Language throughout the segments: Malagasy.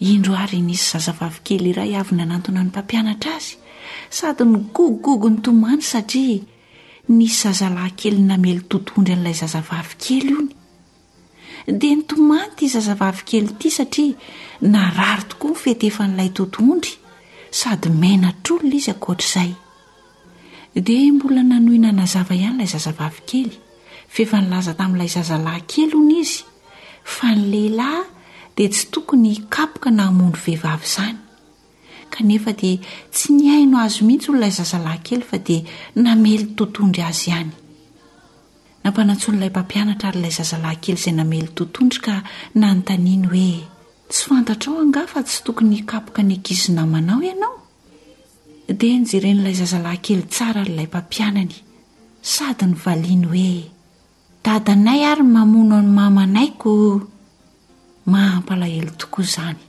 Indro àry nisy zazavavy kely iray avy nanantona ny mpampianatra azy, sady nigogogogo nitomany satria nisy zazalahy kely namely totohondry an'ilay zazavavy kely ony. Dia nitomany ity zazavavy kely ity satria narary tokoa ny fetefan'ilay totohondry, sady menatr'olona izy ankoatr'izay. Dia mbola nanohy nanazava ihany ilay zazavavy kely, f'efa nilaza tamin'ilay zazalahy kely hono izy fa ny lehilahy dia tsy tokony hikapoka na hamono vehivavy izany. Kanefa dia tsy nihaino azy mihitsy hono ilay zazalahy kely fa dia namely totondry azy ihany. Nampanantsoin'ilay mpampianatra ary ilay zazalahy kely izay namely totondry ka nanontaniany hoe, Tsy fantatrao angaha fa tsy tokony hikapoka ny ankizy namanao ianao? Dia nojeren'ilay zazalahy kely tsara ilay mpampianany sady novaliany hoe, Dadanay ary mamono an'i Mamanay ko! Mahampalahelo tokoa izany.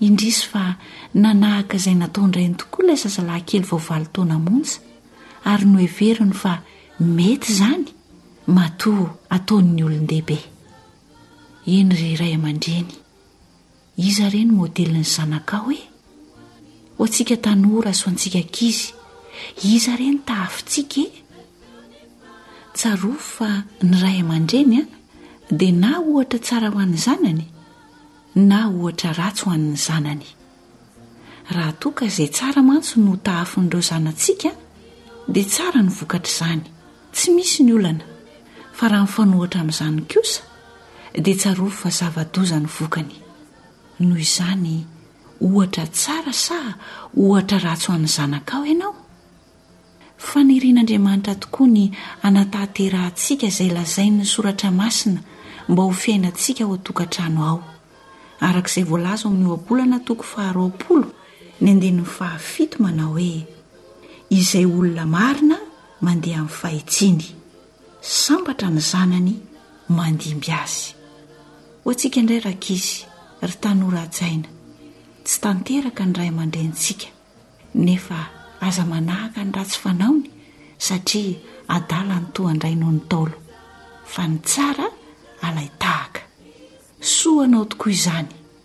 Indrisy fa nanahaka izay nataon-drainy tokoa ilay zazalahy kely vao valo taona monja ary noheveriny fa mety izany matoa ataon'ny olon-dehibe. Eny ry ray aman-dreny. Iza re ny modelin'ny zanakao e? Ho antsika tanora sy ho antsika ankizy, iza re ny tahafintsika e? Tsarovy fa ny ray aman-dreny an, dia na ohatra tsara ho an'ny zanany, na ohatra ratsy ho an'ny zanany. Raha toa ka izay tsara mantsy no tahafin'ireo zanatsika, dia tsara ny vokatr'izany. Tsy misy ny olana, fa raha mifanohitra amin'izany kosa dia tsarovy fa zava-doza ny vokany. Noho izany, ohatra tsara sa ohatra ratsy ho an'ny zanakao ianao? Fanirian'Andriamanitra tokoa ny hanatahanterahantsika izay lazain'ny Soratra Masina mba ho fiainantsika ao an-tokantrano ao. Araka izay voalaza ao amin'ny Ohabolana toko faharoapolo ny andinin'ny fahafito manao hoe, Izay olona marina, mandeha amin'ny fahitsiany. Sambatra ny zanany mandimby azy. Ho antsika indray rankizy, ry tanora hajaina, tsy tanteraka ny ray aman-drenintsika, nefa aza manahaka ny ratsy fanaony satria adala ny toa an-dray noho ny Ntaolo, fa ny tsara alain-tahaka. Soa anao tokoa izany.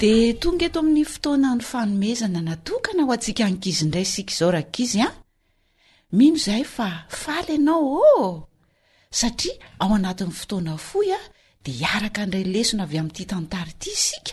Dia tonga eto amin'ny fotoanan'ny fanomezana natokana ho antsika ankizy indray isika izao rankizy a! Mino izahay fa faly ianao oo! Satria ao anatin'ny fotoana fohy dia hiaraka handray lesona avy amin'ity tantara ity isika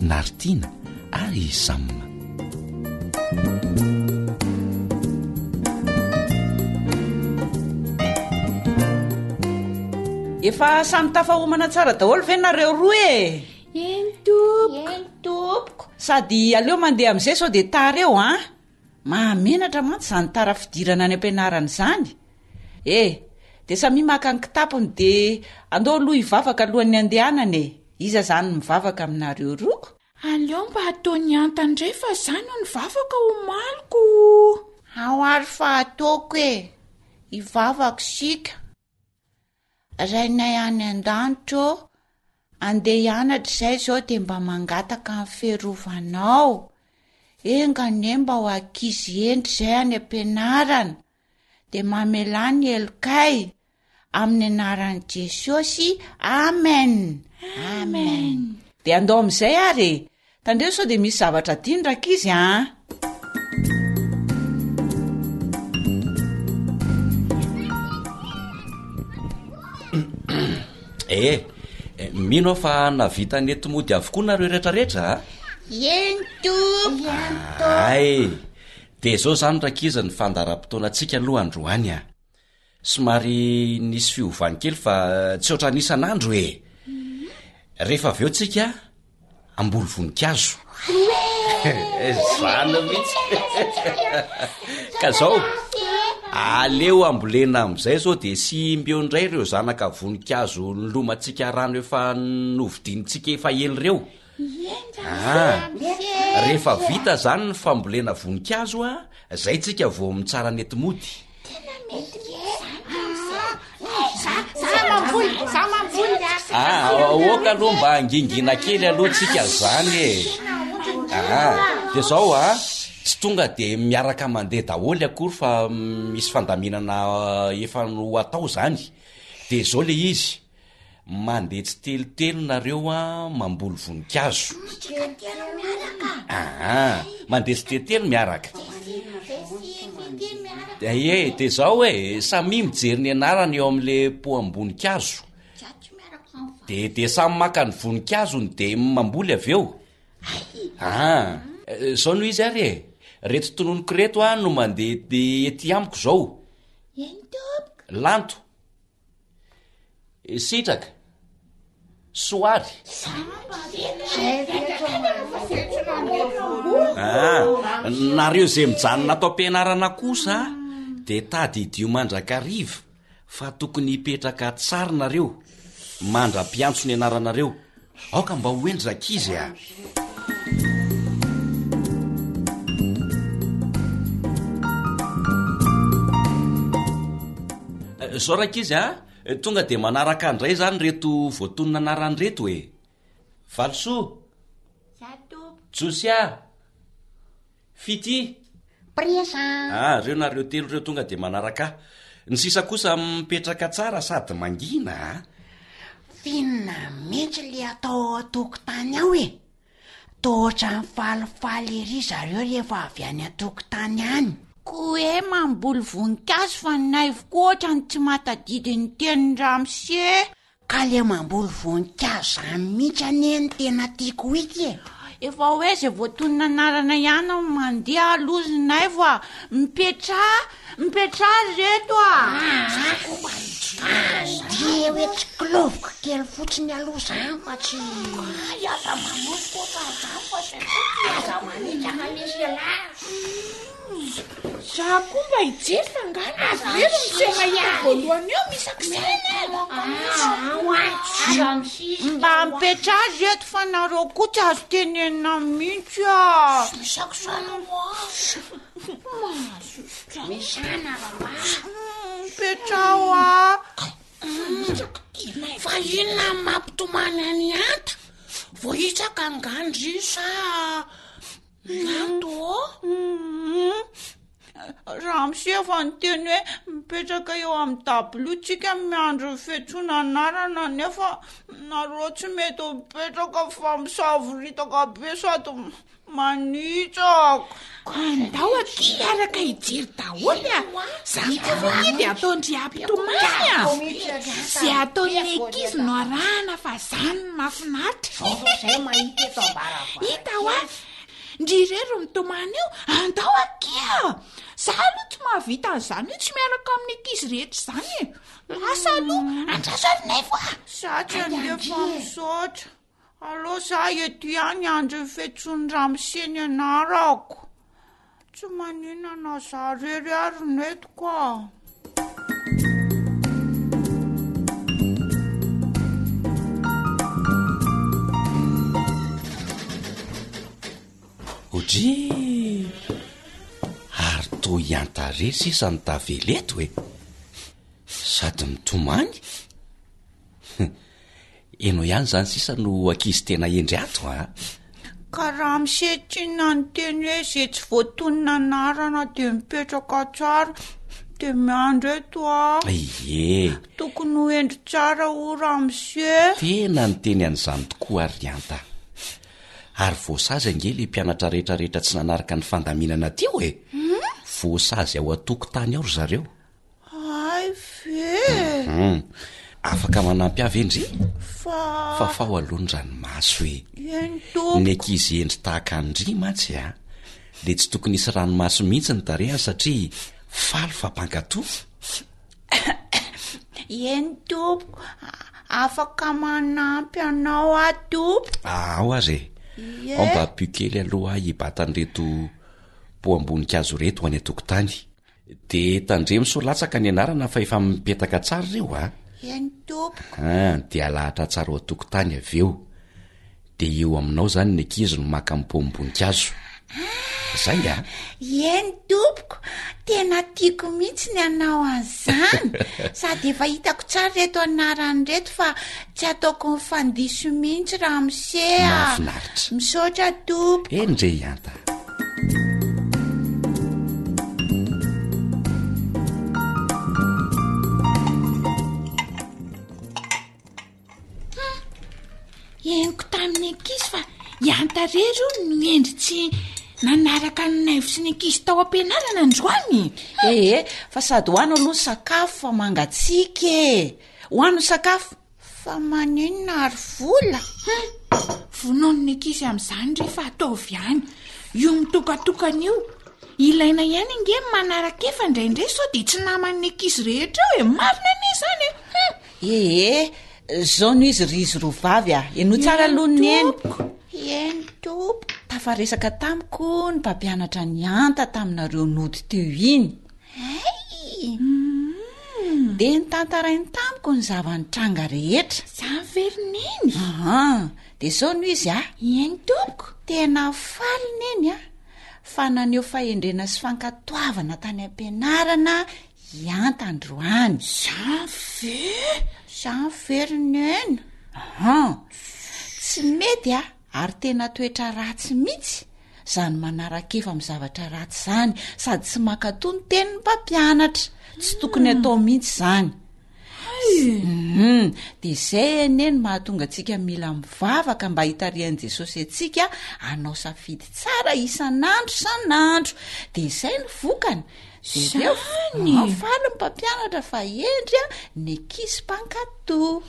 Nartina ary i Sam. Efa samy tafahomana tsara daholo ve nareo roa e? Eny tompoko. Eny tompoko. Sady aleo mandeha amin'izay sao dia tara eo an. Mahamenatra mantsy izany tara fidirana any am-pianarana izany. Eh, dia samia maka ny kitapony dia andao aloha hivavaka alohan'ny handehanana e. Iza zany no mivavaka aminareo roa? Aleo mba atao ny anta ndray fa za no nivavaka omaly ko! Ao ary fa ataoko e! Hivavaka isika! Rainay any an-danitra ô! Andeha hianatra izay izao dia mba mangataka ny fiarovanao! Enga anie mba ho ankizy hendry izay any am-pianarana! dia mamelà ny helokay amin'ny anaran'i Jesosy. Amen. Amen. Dia andao amin'izay ary e. Tandreo sao dia misy zavatra adino rankizy an. Ah. Eh, eh, mino aho fa navitany ety mody avokoa nareo retraretra a ah? ento ay Dia izao izany rankizy ny fandaharam-potoanantsika aloha androany a! Somary nisy fiovany kely fa tsy ohatran'ny isan'andro e! Rehefa avy eo tsika hamboly voninkazo. Izany mihitsy! Ka izao, aleo ambolena amin'izay izao dia simba eo indray ireo zanaka voninkazo nilomantsika rano efa novidiantsika efa ela ireo. Ah, rehefa vita zany ny fambolena voninkazo a, zay tsika vao mitsara ny ety mody. Ah, aoka aloha mba angingina kely aloha tsika zany e. Ah, de zao a, tsy tonga de miaraka mandeha daholo akory fa misy fandaminana efa ho atao zany. De zao le izy. Mandeha tsy telotelo nareo a mamboly voninkazo. Aa ah, mandeha tsy telotelo miaraka. Aie, eh, de zao e, eh, samia mijery ny anarany eo amin'le poam-boninkazo. De de samy maka ny voninkazony de mamboly avy eo. Aa, ah, eh, zao no izy ary e. Reto tononoko reto a no mandeha de ety amiko zao. Lanto. Sitraka. Soary. Ah, nareo izay mijanona ato am-pianarana kosa dia tadidio mandrakariva fa tokony hipetraka tsara nareo mandra-piantso ny anaranareo. Aoka mba ho hendry rankizy a! Zao rankizy a, tonga dia manaraka indray izany reto voatonona anarany reto e. Valisoa. Za tompo. Josia. Fitia! Presa a! Ah, reo na reo telo reo tonga dia manaraka ahy. Ny sisa kosa mipetraka tsara sady mangina a! Finina mihitsy le atao ao an-tokotany ao e! Toa ohatran'ny falifaly ery zareo rehefa avy any an-tokotany any. Koe mamboly voninkazo fa ny naivo koa ohatran'ny tsy matadidy ny tenin'ny ramose. Ka le mamboly voninkazo zany mihitsy anie no tena tiako wiki e. Efa hoe zay voatonona anarana ihany no mandeha a lozinaivo a! Mipetraha! Mipetraha ry reto a! Andeha hoe tsy kiloviko kely fotsiny aloha zany fa tsy Ay aza manonofy koa fa zany fa zay koa tsy aza manitsaka misy elah. Izaho koa mba hijery fa angaha nahazo irery ny tsena hiany voalohany eo misy aksaina e. Aa ho any tsisy. Mba mipetra azy eto fa nareo koa tsy azo tenenina mihitsy a. Tsy misy aksaina ho azy. Mazototra. Misy ana rama. Mipetraho a. Fa inona no mampitomany an'i Anta? Voahitsaka angaha ndry sa Mianto ô? Ramose efa niteny hoe mipetraka eo amin'ny dabilio tsika miandry ny fiantsoana anarana nefa nareo tsy mety mipetraka fa misavoritaka be sady manitsaka. Andao aty hiaraka hijery daholo a! Zava-boahay dia ataon-dry Habitomany a! Izay ataon'ny ankizy no arahana fa izany no mahafinaritra. Izao izao izay mahita eto am-baravara. Hita hoa! Ndry ireo ry mitomany io, andao akia! Izaho aloha tsy mahavita an'izany hoe tsy miaraka amin'ny ankizy rehetra izany e! Lasa aloha, andraso ary nefa! Zatra ange fa misaotra. Allo za eto ihany andry ny fetson'i ramose ny anarako tsy maninana za rery ary no eto ka odry ary to iantare sisa ny taveleto e sady mitomany Enao ihany zany sisa no ankizy tena hendry ato an! Ka raha mise tsinona ny teny hoe izay tsy voatonona anarana dia mipetraka tsara dia miandry eto aho. Ie. Tokony ho hendry tsara o ramise. Tena niteny an'izany tokoa ary ry Anta. Ary voasazy ange le mpianatra rehetra rehetra tsy nanaraka ny fandaminana teo e! Voasazy ao an-tokotany ao ry zareo. Hay ve eh! Hum, afaka manampy ahy ve ndry? Fa... Fafao aloha ny ranomaso e! Eny tompoko! Ny ankizy hendry tahaka an-dry mantsy a! Dia tsy tokony hisy ranomaso mihitsy ny tarehany satria faly fa mpankato! Eny tompoko, afaka manampy anao aho tompoko? Ao aza e! Ie! Ao mba ampio kely aloha ahy hibata an'ireto poam-boninkazo ireto ho any an-tokotany. Dia tandremo sao latsaka ny anarana fa efa mipetaka tsara ireo a! Iya ny tompoko. An, dia alahatra tsara ao an-tokotany avy eo. Dia eo aminao izany ny ankizy no maka ny paomim-boninkazo. Izay a! Iya ny tompoko, tena tiako mihitsy ny hanao an'izany. Sady efa hitako tsara ireto anarana ireto fa tsy ataoko ny fandiso mihitsy ramose a! Mahafinaritra. Misaotra tompoko. Eny re i Anta. Henoko tamin'ny ankizy fa iantarery o no endry tsy nanaraka ny naivo sy ny ankizy tao am-pianarana androany ee eh, eh, fa sady ho ano aloha ny sakafo fa mangatsiaka e ho ano sakafo Fa maninona ary vola? Hum! Vonono ny ankizy amin'izany ry fa ataovy any. Io mitokatokana io. Ilaina ihany ange ny manaraka efa indraindray sao dia tsy naman'ny ankizy rehetra eo e. Marina anie izany e. Hum! Ee, zao no izy ry izy roa vavy a. Henoy tsara aloha ny eny. Eny tompoko. Tafaresaka tamiko ny mpampianatra nianta taminareo nody teo iny. Hey! Hum! Dia nitantarainy tamiko ny zava-nitranga rehetra. Za very neny! Aha! Dia izao no izy a! Ieny tompoko! Tena faly neny a! Fa naneho fahendrena sy fankatoavana tany am-pianarana i Anta androany. Za ve? Za very neny! Aha! Tsy mety a! Ary tena toetra ratsy mitsy zany manarakefo am zavatra ratsy zany sady tsy mankatoa ny tenin'ny mpampianatra, tsy tokony atao mitsy zany. Hum de zay anie no mahatonga antsika mila mivavaka mba hitarihan'i Jesosy antsika hanao safidy tsara isan'andro isan'andro de zay no vokany jereo fa faly ny mpampianatra fa hendry ny ankizy mpankatoa.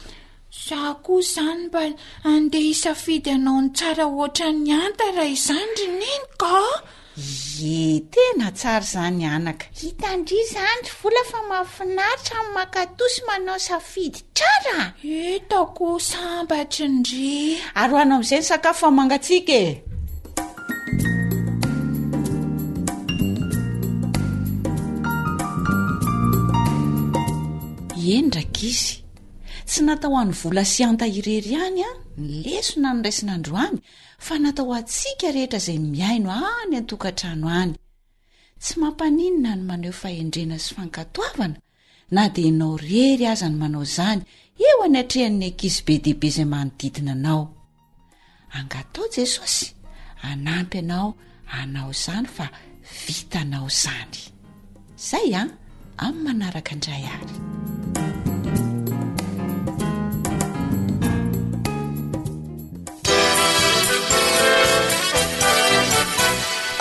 Za koa zany mba andeha hisafidy anao ny tsara ohatran'ny anta raha izany ry neniko a! Ie, tena tsara izany anaka. Hitan-dry izany ry Vola fa mahafinaritra ny mankatò sy manao safidy tsara a! Hitako sambatry ny ry. Ary ho anao amin'izay ny sakafo fa mangatsiaka e! Eny rankizy, Tsy natao ho an'i Vola sy Anta irery ihany ny lesona noraisina androany fa natao ho antsika rehetra izay mihaino any an-tokantrano any. Tsy mampaninona ny maneho fahendrena sy fankatoavana na dia ianao irery aza no manao izany eo anatrehan'ny ankizy be dia be izay manodidina anao. Angatao Jesosy hanampy anao hanao izany fa vitanao izany. Zay an, amin'ny manaraka indray ary.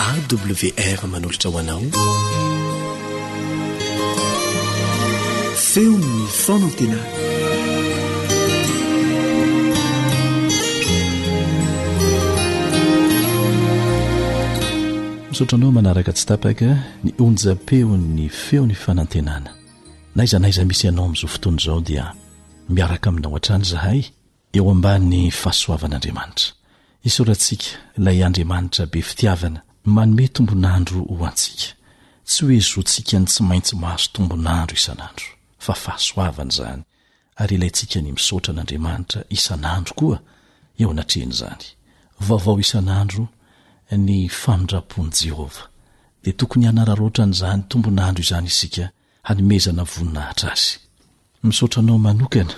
AWR manolotra ho anao. Feon'ny fonantenana. misaotra anao manaraka tsy tapaka ny onjam-peon'ny feo ny fanantenana na iza na iza misy ianao amin'izao fotoana izao dia miaraka aminao hatrany izahay Eo ambany fahasoavan'Andriamanitra, isaorantsika ilay Andriamanitra be fitiavana manome tombon'andro ho antsika, tsy hoe zontsika ny tsy maintsy mahazo tombon'andro isan'andro, fa fahasoavana izany, ary ilaintsika ny misaotra an'Andriamanitra isan'andro koa eo anatrehan'izany. Vaovao isan'andro ny famindram-pon'i Jehovah, dia tokony hanararaotra an'izany tombon'andro izany isika hanomezana voninahitra azy. Misaotra anao manokana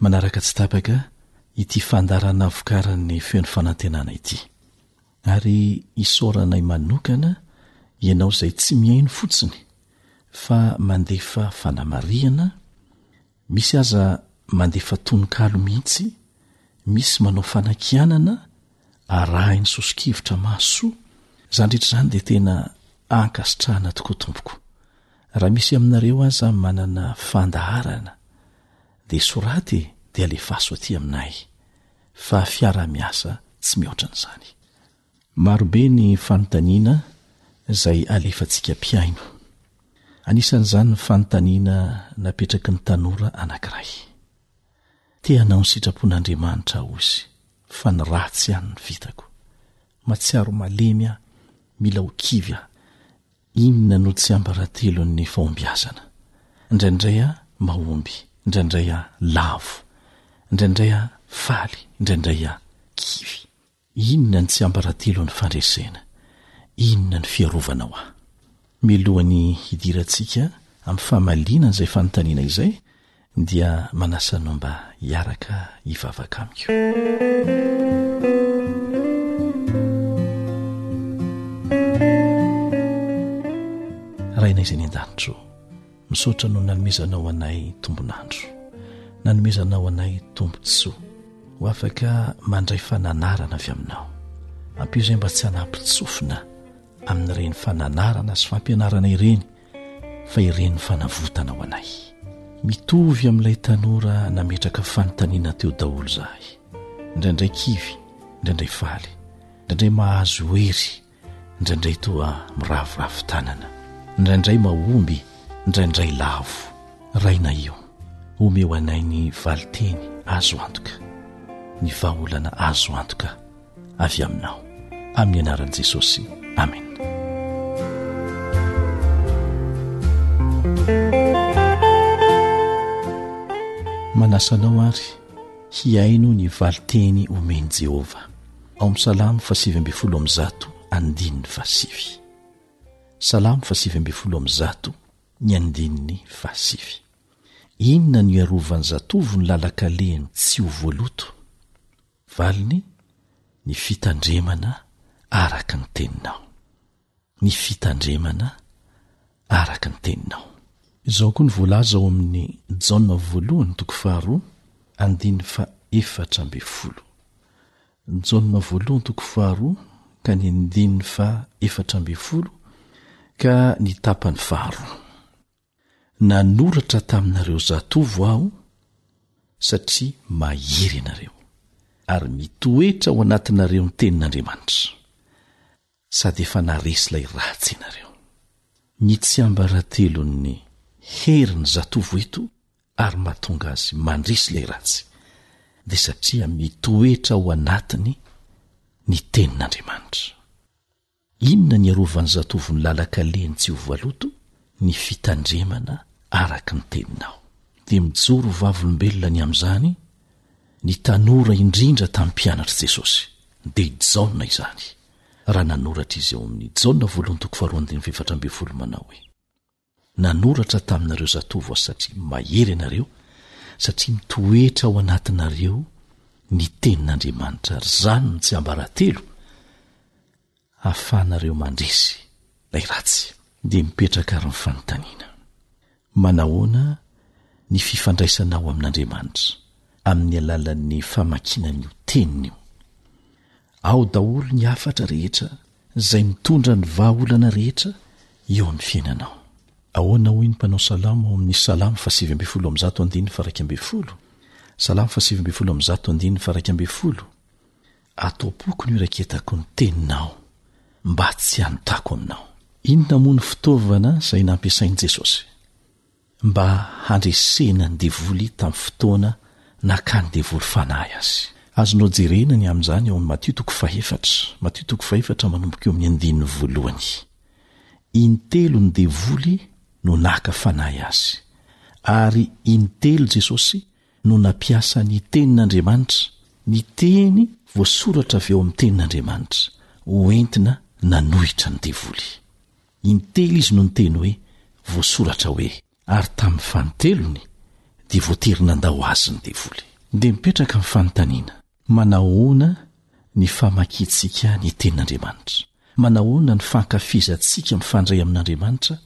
manaraka tsy tapaka ity fandaharana vokarin'ny Feon'ny Fanantenana ity. Ary isaoranay manokana ianao izay tsy mihaino fotsiny fa mandefa fanamarihana Misy aza mandefa tononkalo mihitsy, misy manao fanakianana arahiny sosokevitra mahasoa, izany rehetra izany dia tena ankasitrahana tokoa tompoko. Raha misy aminareo aza manana fandaharana dia soraty e dia alefaso aty aminay fa fiaraha-miasa tsy mihoatra an'izany. Marobe ny fanontaniana izay alefantsika mpihaino. Anisan'izany ny fanontaniana napetraky ny tanora anankiray. Te hanao ny sitrapon'Andriamanitra aho izy, fa ny ratsy ihany no vitako. Mahatsiaro malemy aho, mila ho kivy aho. Inona no tsiambaratelon'ny fahombiazana? Indraindray aho mahomby, indraindray aho lavo. Indraindray aho faly, indraindray aho kivy. Inona ny tsiambaratelon'ny fandresena? Inona ny fiarovanao ahy? Mialohan'ny hidirantsika amin'ny famaliana an'izay fanontaniana izay dia manasa anao mba hiaraka hivavaka amiko. Misaotra noho ny nanomezanao anay tombon'andro, nanomezanao anay tombontsoa ho afaka mandray fananarana avy aminao. Ampio izay mba tsy hanapitsofina amin'ireny fananarana sy fampianarana ireny fa ireny fanavotana ho anay. Mitovy amin'ilay tanora nametraka fanontaniana teo daholo izahay, indraindray kivy, indraindray faly, indraindray mahazo hery Indraindray toa miraviravy tanana, indraindray mahomby, indraindray lavo. Raina io, omeo anay ny valinteny azo antoka, ny vahaolana azo antoka avy aminao. Amin'ny anaran'i Jesosy, amena. Manasa anao ary hihaino ny valinteny omen'i Jehovah. ao amin'ny salamo fa sivy ambin'ny folo amin'ny zato andininy fa sivy salamo fa sivy ambin'ny folo amin'ny zato ny andininy fa sivy inona no iarovan'ny zatovo ny lalankalehiny tsy ho voaloto valiny ny fitandremana araka ny teninao ny fitandremana araka ny teninao. Izao koa no voalaza ao amin'ny Jaona voalohany toko faharoa andininy fahaefatra ambin'ny folo. Jaona voalohany toko faharoa ka ny andininy fahaefatra ambin'ny folo ka ny tapany faharoa. Nanoratra taminareo zatovo aho satria mahery ianareo, ary mitoetra ao anatinareo ny tenin'Andriamanitra. sady efa naharesy ilay ratsy ianareo. Ny tsiambaratelon'ny herin'ny zatovo eto ary mahatonga azy mandresy ilay ratsy dia satria mitoetra ao anatiny ny Tenin'Andriamanitra. Inona ny hiarovan'ny zatovo ny lalan-kalehiny tsy ho voaloto? Ny fitandremana araka ny Teninao. Dia mijoro ho vavolombelona ny amin'izany ny tanora indrindra tamin'ny mpianatr'i Jesosy, dia i Jaona izany. raha nanoratra izy ao amin'ny Jaona voalohany toko faharoa andininy fahefatra ambin'ny folo manao hoe, Nanoratra taminareo zatovo aho satria mahery ianareo, satria mitoetra ao anatinareo ny tenin'Andriamanitra, ary izany no tsiambaratelo ahafahanareo mandresy ilay ratsy. Dia mipetraka ary ny fanontaniana. Manahoana ny fifandraisanao amin'Andriamanitra? Amin'ny alalan'ny famakiana an'io Teniny io. Ao daholo ny hafatra rehetra izay mitondra ny vahaolana rehetra eo amin'ny fiainanao. Ahoana hoy ny mpanao salamo ao amin'ny Salamo fahasivy ambin'ny folo amby zato andininy faharaika ambin'ny folo? Salamo fahasivy ambin'ny folo amby zato andininy faharaika ambin'ny folo? Atompoako no iraketako ny Teninao, mba tsy hanontako Anao. Inona moa ny fitaovana izay nampiasain'i Jesosy, mba handresena ny devoly tamin'ny fotoana nakan'ny devoly fanahy Azy? Azonao jerena ny amin'izany ao amin'ny Matio toko fahefatra, Matio toko fahefatra manomboka eo amin'ny andininy voalohany. Intelo ny devoly no naka fanahy Azy, ary intelo Jesosy no nampiasa ny Tenin'Andriamanitra, ny teny voasoratra avy ao amin'ny Tenin'Andriamanitra, hoentina nanohitra ny devoly. Intelo izy no niteny hoe, Voasoratra hoe. Ary tamin'ny fanintelony, dia voatery nandao azy ny devoly. Dia mipetraka ny fanontaniana, manahoana ny famakiantsika ny Tenin'Andriamanitra? Manahoana ny fankafizantsika mifandray amin'Andriamanitra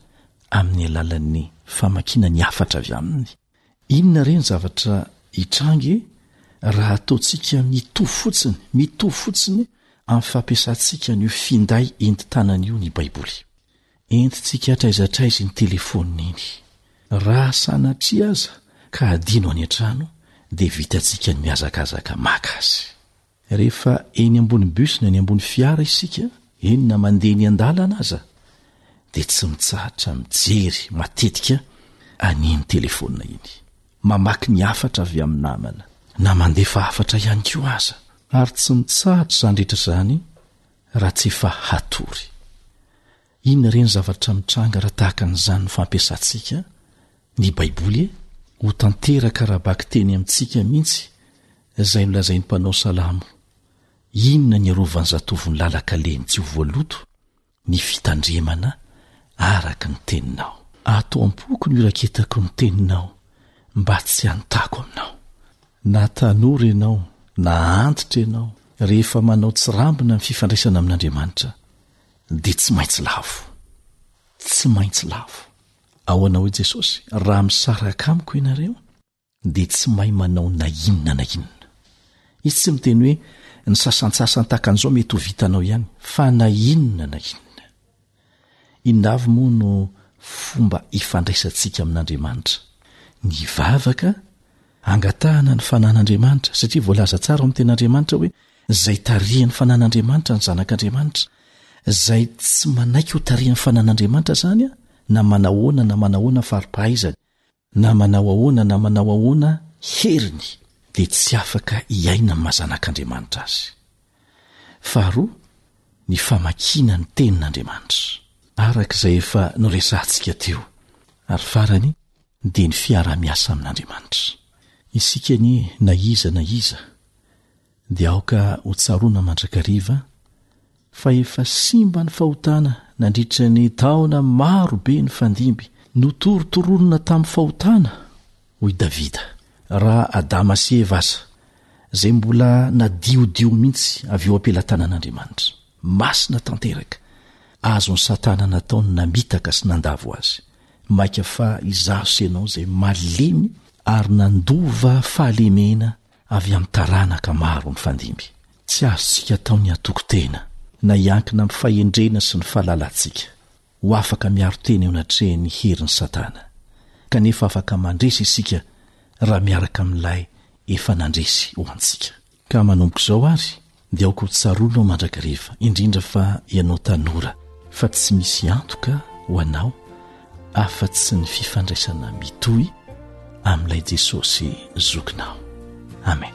amin'ny alalan'ny famakiana ny hafatra avy Aminy? Inona re ny zavatra hitranga e raha ataontsika mitovy fotsiny, mitovy fotsiny amin'ny fampiasantsika an'io finday entin-tanana io ny Baiboly. Entintsika hatraiza hatraiza iny telefaonina iny. Raha sanatria aza ka adino any an-trano dia vitantsika ny mihazakazaka maka azy. Rehefa eny ambony bus na eny ambony fiara isika, eny na mandeha eny an-dalana aza, dia tsy mitsahatra mijery matetika an'iny telefaonina iny, mamaky ny hafatra avy amin'ny namana, na mandefa hafatra ihany koa aza. Ary tsy mitsahatra izany rehetra izany raha tsy efa hatory. Inona re ny zavatra mitranga raha tahaka an'izany ny fampiasantsika ny Baiboly e? Ho tanteraka ara-bakiteny amintsika mihitsy izay nolazain'ny mpanao salamo, Inona ny arovan'ny zatovo ny lalan-kalehiny tsy ho voaloto? Ny fitandremana araka ny teninao. Ato am-poko no iraketako ny teninao mba tsy hanontako aminao. Na tanora ianao na antitra ianao, rehefa manao tsirambina ny fifandraisana amin'Andriamanitra, dia tsy maintsy lavo tsy maintsy lavo ahoana hoy jesosy raha misaraka amiko ianareo dia tsy mahay manao na inona na inona izy tsy miteny hoe ny sasantsasany tahaka an'izao mety ho vitanao ihany fa na inona na inona inona avy moa no fomba ifandraisantsika amin'andriamanitra ny vavaka Angatahana ny fanan'Andriamanitra, satria voalaza tsara ao amin'ny Tenin'Andriamanitra hoe, Izay tarihin'ny fanan'Andriamanitra ny zanak'Andriamanitra. Izay tsy manaiky ho tarihin'ny fanan'Andriamanitra izany, na manao ahoana na manao ahoana ny fari-pahaizany, na manao ahoana na manao ahoana heriny, dia tsy afaka hiaina amin'ny maha-zanak'Andriamanitra azy. Faharoa, ny famakiana ny Tenin'Andriamanitra, araka izay efa noresahantsika teo. Ary farany, dia ny fiaraha-miasa amin'Andriamanitra. Isika anie, na iza na iza, dia aoka ho tsaroana mandrakariva fa efa simba ny fahotana nandritra ny taona maro be nifandimby. Notorontoronina tamin'ny fahotana, hoy Davida, raha Adama sy Eva aza, izay mbola nadiodio mihitsy avy eo am-pelatanan'Andriamanitra. Masina tanteraka, azon'i Satana natao ny namitaka sy nandavo azy. Maika fa izaho sy ianao izay malemy ary nandova fahalemena avy amin'ny taranaka maro nifandimby. Tsy azontsika atao ny hatoky tena na hiankina amin'ny fahendrena sy ny fahalalantsika ho afaka miaro tena eo anatrehan'ny herin'i Satana. Kanefa afaka mandresy isika raha miaraka amin'Ilay efa nandresy ho antsika. Ka manomboka izao ary dia aoka ho tsaroanao mandrakariva indrindra fa ianao tanora fa tsy misy antoka ho anao afa-tsy ny fifandraisana mitohy amin'ilay Jesosy zokinao. Amen.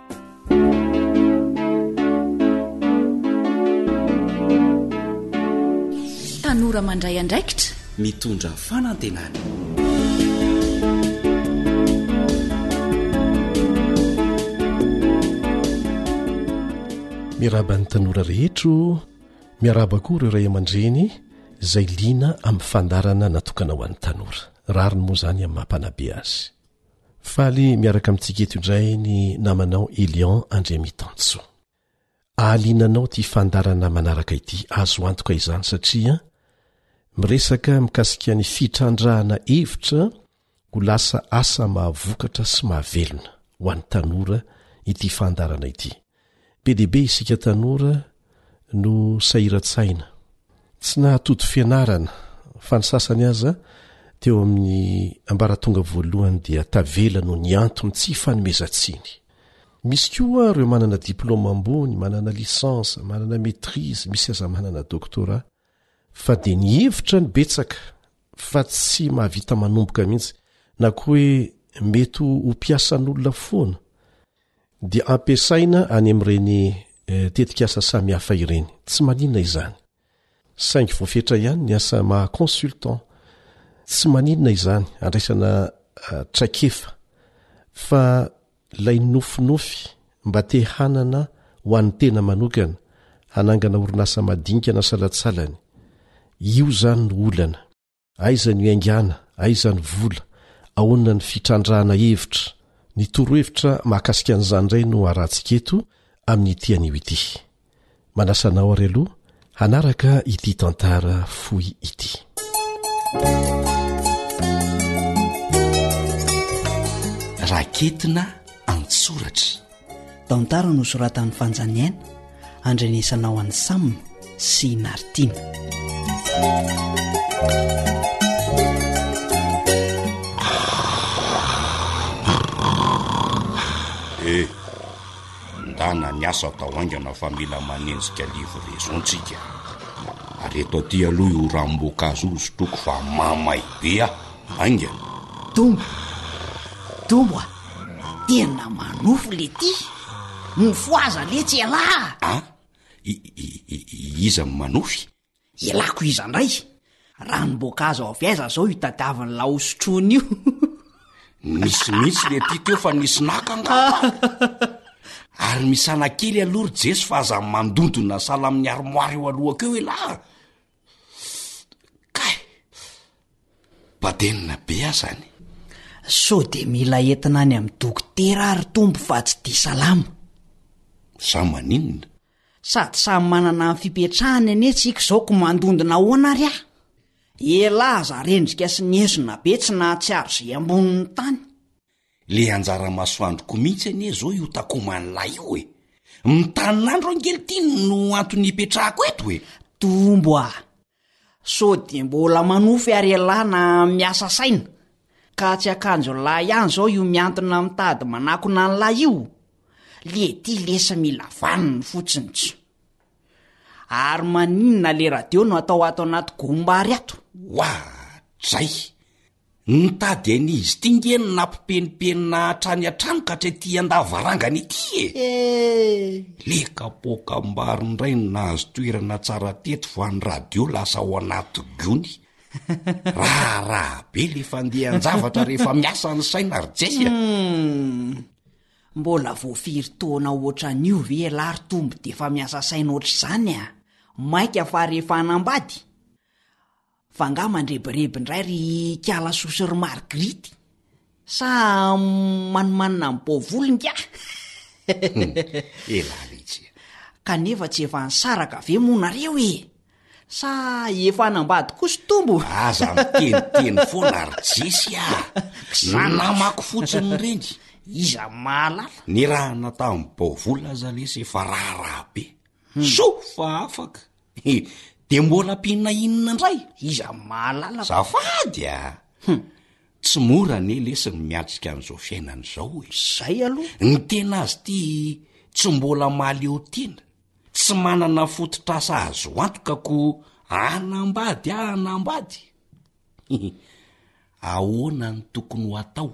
Tanora mandray andraikitra, mitondra fanantenana. Miaraba ny tanora rehetra o, miaraba koa ireo ray aman-dreny izay liana amin'ny fandarana natokana ho an'ny tanora. Rariny moa izany amin'ny maha-mpanabe azy. Faly miaraka amintsika eto indray ny namanao Elian Andriamitansoa. Ahaliana anao ity fandarana manaraka ity, azo antoka izany satria miresaka mikasika ny fitrandrahana hevitra ho lasa asa mahavokatra sy mahavelona ho an'ny tanora ity fandarana ity. Be dia be isika tanora no sahiran-tsaina. Tsy nahatody fianarana, fa ny sasany aza teo amin'ny ambaratonga voalohany dia tavela noho ny anton'ny tsy ifanomezan-tsiny. Misy koa ireo manana diplaoma ambony, manana lisansa, manana maîtrise, misy aza manana doctorat, fa dia ny hevitra no betsaka fa tsy mahavita manomboka mihitsy, na koa hoe mety ho mpiasan'olona foana. dia ampiasaina any amin'ireny tetikasa samihafa ireny. Tsy maninona izany. Saingy voafetra ihany ny asa maha consultant. Tsy maninona izany, andraisana traikefa. Fa ilay nofinofy mba te hanana ho an'ny tena manokana, hanangana orinasa madinika na salatsalany, io izany no olana. Aiza no iaingàna, aiza ny vola, ahoana ny fitrandrahana hevitra? Ny torohevitra mahakasika an'izany indray no harahantsika eto amin'ity anio ity. Manasa anao ary aloha hanaraka ity tantara fohy ity. Raketina an-tsoratra. Tantara nosoratan'i Fanjaniaina, andrenesana ao an'i Sam sy Nartina. Eh, ndana ny asa atao haingana fa mila manenjika livre raison tsika. Ary eto aty aloha io ranom-boankazo io sotroiko fa mamay be ah, haingana. Tombo. Tombo ah. Tena manofy le ty. Mifohaza letsy ialahy a! A? Ah? Iza manofy? Ialako iza indray? Ranom-boankazo avy aiza zao io tadiavin'ny laosotrony io? Nisy mihitsy le ty teo fa nisy naka angamba. Ary misana kely aloha ry Jeso fa aza mandondona sahala amin'ny armoire eo alohako eo ialahy. Kay! Badenina be aho zany! Sao de mila entina any amin'ny dokotera ary tompo fa tsy dia salama! Za maninona? Sady samy manana ny fipetrahany anie tsika izao ko mandondona ahoana ary aho? Elah aza rendrika sy ny ezona be tsy nahatsiaro izay ambonin'ny tany! Le anjara masoandroko mihitsy anie zao io takoman'la io e! Mitanin'andro ange lty no antony ipetrahako eto e! Tombo a! So dia mbola manofy ary ialahy na miasa saina? Ka tsy akanjon'la ihany zao io mihantona mitady manakona an'la io? Le ty lesy mila vaniny fotsiny tso! Ary maninona le radio no atao ato anaty gombary ato? Oa! Dray! Nitady an'izy ity nge ny nampipenipenina hatrany hatrany ka hatrety an-davarangana ity e! Le kapoaka ambaro indray no nahazo toerana tsara teto fa ny radio lasa ao anaty gony. Raharaha be le fandehan-javatra rehefa miasa ny saina ry Jay a! Hmm. Mbola vao firy taona ohatran'io ve ialahy ry Tombo dia efa miasa saina ohatr'izany a! Maika fa rehefa hanambady? Fa angaha mandrebireby indray ry Kalasoa sy ry Margrit? Sa manimanina amin'ny baovoly ingahy? Elah mihitsy e! Kanefa tsy efa nisaraka ve moa nareo e? Sa efa hanambady koa sy tombo? Aza miteniteny foana ry Jesy a! Namako fotsiny ireny. Iza no mahalala? Nirahana tamin'ny baovoly aza lesy efa raharaha be. Soa fa afaka. He, dia mbola ampiana inona indray? Iza mahalala azafady a! Hum, tsy mora anie lesy ny miatrika an'izao fiainana izao e! Izay aloha! Ny tena azy ity tsy mbola mahaleo tena, tsy manana fototr'asa azo antoka koa hanambady ah hanambady! Hihi, ahoana no tokony ho atao?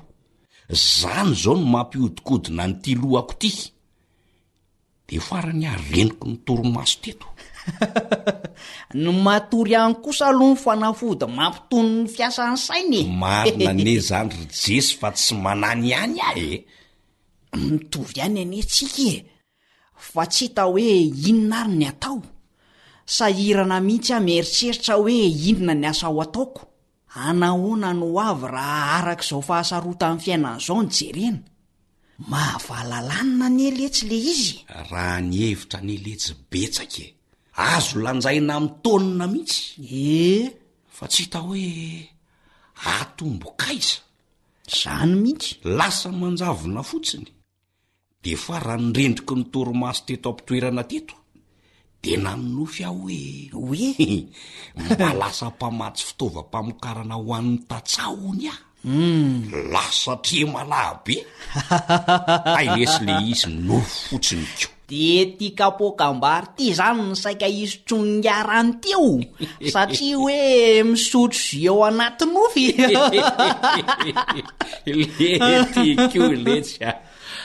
Izany izao no mampihodinkodina an'ity lohako ity! Dia farany ary reniko ny torimaso teto. Ny matory ihany kosa aloha ny fanafody mampitony ny fiasan'ny saina e. Marina anie izany ry Jesy fa tsy manany ihany aho e. Mitovy ihany anie tsika e. Fa tsy hita hoe inona ary ny atao. Sahirana mihitsy aho mieritreritra hoe inona ny asa ho ataoko. Hanahoana no ho avy raha araka izao fahasarotan'ny fiainana izao no jerena? Mahavalalanina anie letsy ilay izy e! Raha ny hevitra anie letsy betsaka e! Azo lanjaina amin'ny taonina mihitsy. Ee. Fa tsy hita hoe atomboka aiza? Izany mihitsy. Lasa manjavona fotsiny. Dia faran'ny rendriky ny torimaso teto am-pitoerana teto dia nanonofy aho hoe. Hoe? Mba lasa mpamatsy fitaovam-pamokarana ho an'ny tantsaha hono aho. Hmm. Lasa tremalahy be. Hay lesy le izy nofy fotsiny ko. De ty kapokambary ty zany no saika hisy trongarany ty o! satria hoe misotro jus ao anaty nofy! Lety ko letsy a!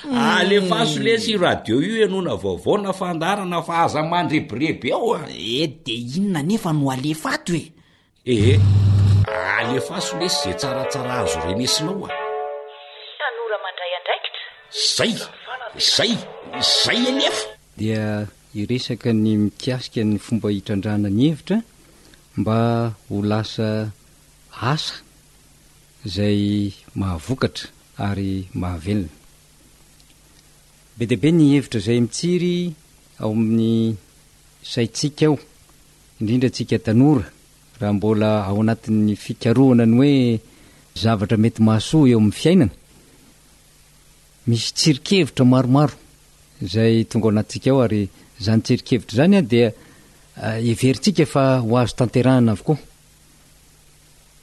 Alefaso letsy io radio io henona vaovao na fandaharana fa aza mandrebireby ao a! Eh de inona anefa no alefa ato e! Ehe, alefaso lesy ze tsaratsara azo renesinao a! Tanora mandray andraikitra? Zay! Zay! Zay alefa! dia hiresaka ny mikasika ny fomba hitrandrahana ny hevitra mba ho lasa asa izay mahavokatra ary mahavelona. Be dia be ny hevitra izay mitsiry ao amin'ny saintsika ao. indrindra antsika tanora, raha mbola ao anatin'ny fikarohana ny hoe zavatra mety mahasoa eo amin'ny fiainana, misy tsirinkevitra maromaro izay tonga ao anatintsika ao ary izany tsirinkevitra izany dia heverintsika fa ho azo tanterahina avokoa.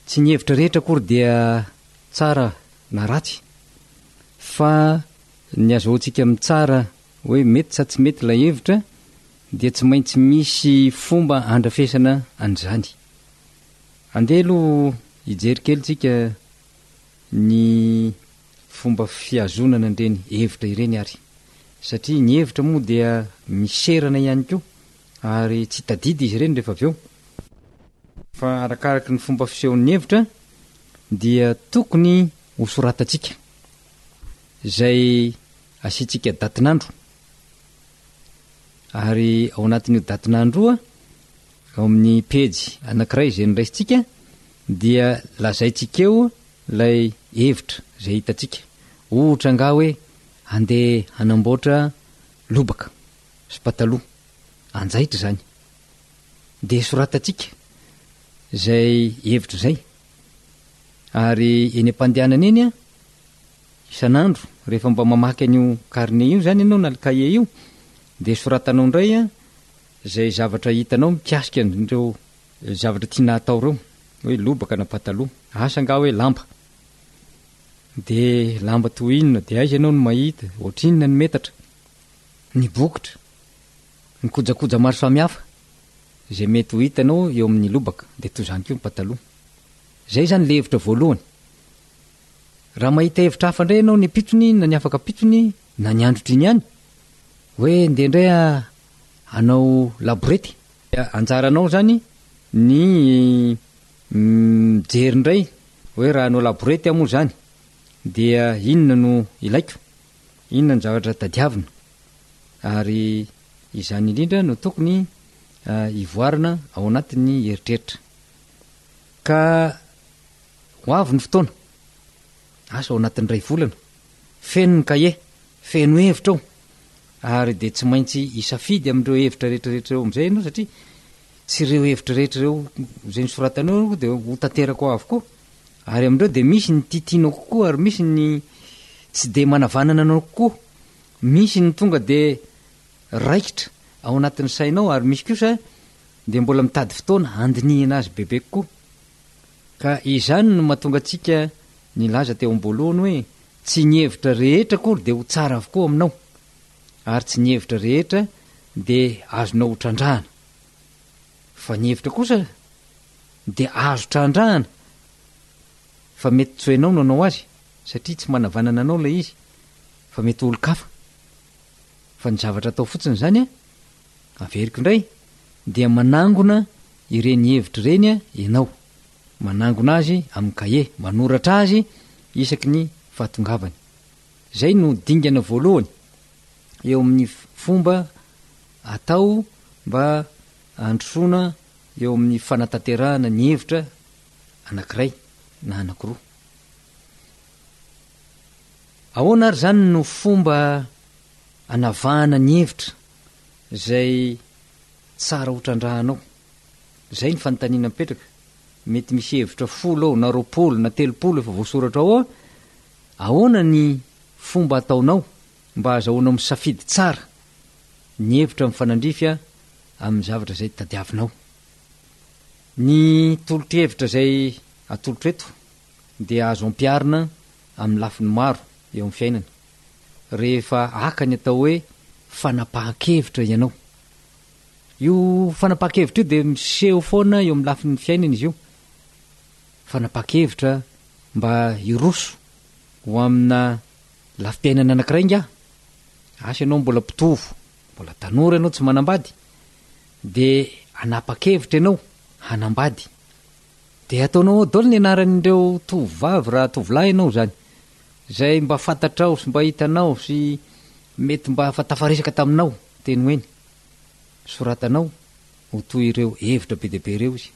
Tsy ny hevitra rehetra akory dia tsara na ratsy fa ny azahoantsika mitsara hoe mety sa tsy mety ilay hevitra dia tsy maintsy misy fomba handrafesana an'izany. Andeha aloha hijery kely tsika ny fomba fihazonana an'ireny hevitra ireny ary. Satria ny hevitra moa dia miserana ihany koa ary tsy tadidy izy ireny rehefa avy eo. Fa arakaraky ny fomba fisehon'ny hevitra dia tokony hosoratantsika izay asiantsika datin'andro. Ary ao anatin'io datin'andro io, ao amin'ny pejy anankiray izay noraisintsika, dia lazaintsika eo ilay hevitra izay hitantsika. Ohatra angaha hoe handeha hanamboatra lobaka sy pataloha, hanjaitra izany. Dia soratantsika izay hevitra izay. Ary eny am-pandehanana eny, Isan'andro, rehefa mba mamaky an'io carnet io izany ianao na le cahier io, dia soratanao indray izay zavatra hitanao mikasika an'ireo zavatra tiana hatao ireo, hoe lobaka na pataloha, asa angaha hoe lamba. Dia lamba toy inona? Dia aiza ianao no mahita? Ohatrinona ny metatra? Ny bokotra? Ny kojakoja maro samihafa izay mety ho hitanao eo amin'ny lobaka, dia toy izany koa ny pataloha. Izay izany ilay hevitra voalohany. Raha mahita hevitra hafa indray ianao ny ampitsony na ny afaka ampitsony na ny androtr'iny ihany, hoe ndeha indray aho hanao laborety, dia anjaranao izany ny mijery indray hoe raha hanao laborety aho moa izany dia inona no ilaiko, inona no zavatra tadiavina ary izany indrindra no tokony hivoarana ao anatin'ny eritreritra ka Ho avy ny fotoana, asa ao anatin'ny iray volana, feno ny kahie, feno hevitra ao, ary dia tsy maintsy hisafidy amin'ireo hevitra rehetrarehetra ireo amin'izay ianao satria tsy ireo hevitra rehetra ireo izay nosoratanao ireo dia ho tanterako avokoa, ary amin'ireo dia misy ny tiatianao kokoa ary misy ny tsy dia manavanana anao kokoa, misy ny tonga dia raikitra ao anatin'ny sainao ary misy kosa dia mbola mitady fotoana handinihina azy bebe kokoa. Ka izany no mahatonga antsika nilaza teo am-boalohany hoe, Tsy ny hevitra rehetra akory dia ho tsara avokoa aminao, ary tsy ny hevitra rehetra dia azonao ho trandrahana, fa ny hevitra kosa dia azo trandrahana, fa mety tsy hainao no hanao azy, satria tsy manavanana anao ilay izy, fa mety ho olon-kafa. Fa ny zavatra atao fotsiny izany Averiko indray dia manangona ireny hevitra ireny ianao, manangona azy amin'ny kahie, manoratra azy isaky ny fahatongavany. Izay no dingana voalohany eo amin'ny fomba atao mba handrosoana eo amin'ny fanatanterahana ny hevitra anankiray na anankiroa. Ahoana ary izany no fomba anavahana ny hevitra izay tsara ho trandrahanao. Izay ny fanontaniana mipetraka. Mety misy hevitra folo ao na roapolo na telopolo efa voasoratra ao an! Ahoana ny fomba ataonao mba hahazahoanao misafidy tsara ny hevitra mifanandrify amin'ny zavatra izay tadiavinao? Ny tolo-kevitra izay atolotro eto dia azo ampiharina amin'ny lafiny maro eo amin'ny fiainana. rehefa haka ny atao hoe fanapahan-kevitra ianao. Io fanapahan-kevitra io dia miseho foana eo amin'ny lafin'ny fiainana izy io. Fanapahan-kevitra mba hiroso ho amina lafim-piainana anankiray ingahy. Asa ianao mbola mpitovo, mbola tanora ianao tsy manambady, dia hanapa-kevitra ianao hanambady. Dia ataonao ao daholo ny anaran'ireo tovovavy raha tovolahy ianao izany, izay mba fantatrao sy mba hitanao sy mety mba efa tafaresaka taminao teny ho eny. Soratanao ho toy ireo hevitra be dia be ireo izy.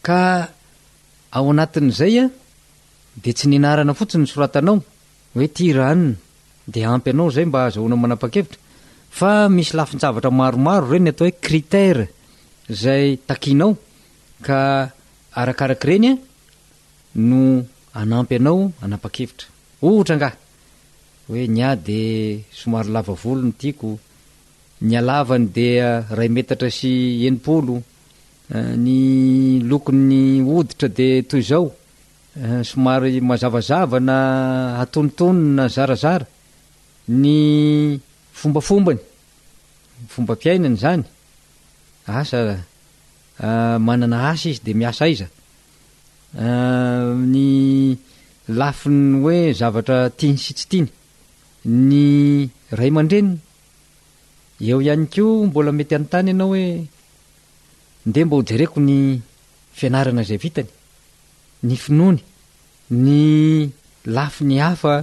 Ka ao anatin'izay dia tsy ny anarana fotsiny no soratanao hoe tir an, dia ampy anao izay mba ahazahoanao manapa-kevitra, fa misy lafin-javatra maromaro ireny atao hoe critères izay takianao, Ka arakarak'ireny no hanampy anao hanapa-kevitra. Ohatra angaha, hoe ny ahy dia somary lava volo no tiako, ny halavany dia iray metatra sy enimpolo, ny lokon'ny hoditra dia toy izao, somary mazavazava na atonontonony na zarazara, ny fombafombany, ny fombam-piainany izany, asa. Ahh manana asa izy de miasa aiza? Ahh ny lafiny hoe zavatra tiany sy tsy tiany ny ray aman-dreniny? Eo ihany koa mbola mety hanontany ianao hoe ndeha mba hojereko ny fianarana izay vitany, ny finoany, ny lafiny hafa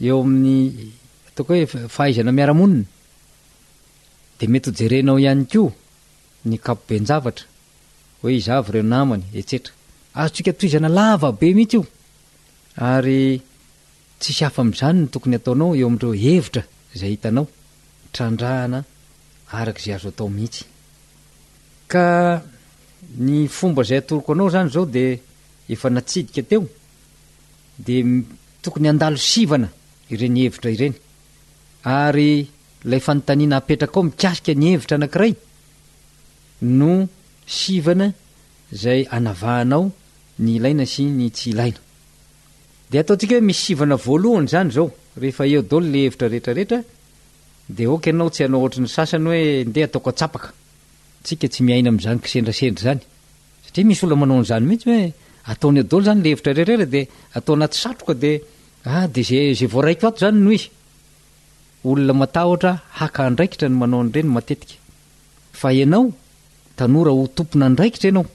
eo amin'ny ataoko hoe fahaizana miara-monina? De mety hojerenao ihany koa ny ankapoben-javatra, hoe iza avy ireo namany, etsetra. Azontsika tohizana lava be mihitsy io, ary tsisy hafa amin'izany no tokony hataonao eo amin'ireo hevitra izay hitanao, trandrahana araka izay azo atao mihitsy. Ka ny fomba izay atoroko anao izany izao dia efa natsidika teo, dia tokony handalo sivana ireny hevitra ireny. Ary ilay fanontaniana apetraka ao mikasika ny hevitra anankiray no sivana izay anavahanao ny ilaina sy ny tsy ilaina. Dia ataontsika hoe misy sivana voalohany izany izao, rehefa eo daholo ilay hevitra rehetrarehetra dia ok ianao tsy hanao ohatry ny sasany hoe ndeha ataoko atsapaka. Tsika tsy miaina amin'izany kisendrasendra izany satria misy olona manao an'izany mihitsy hoe ataony eo daholo izany ilay hevitra rehetrarehetra dia atao anaty satroka dia Ah de ze ze voaraiko ato zany no izy? Olona matahotra haka andraikitra ny manao an'ireny matetika. Fa ianao tanora ho tompon'andraikitra ianao,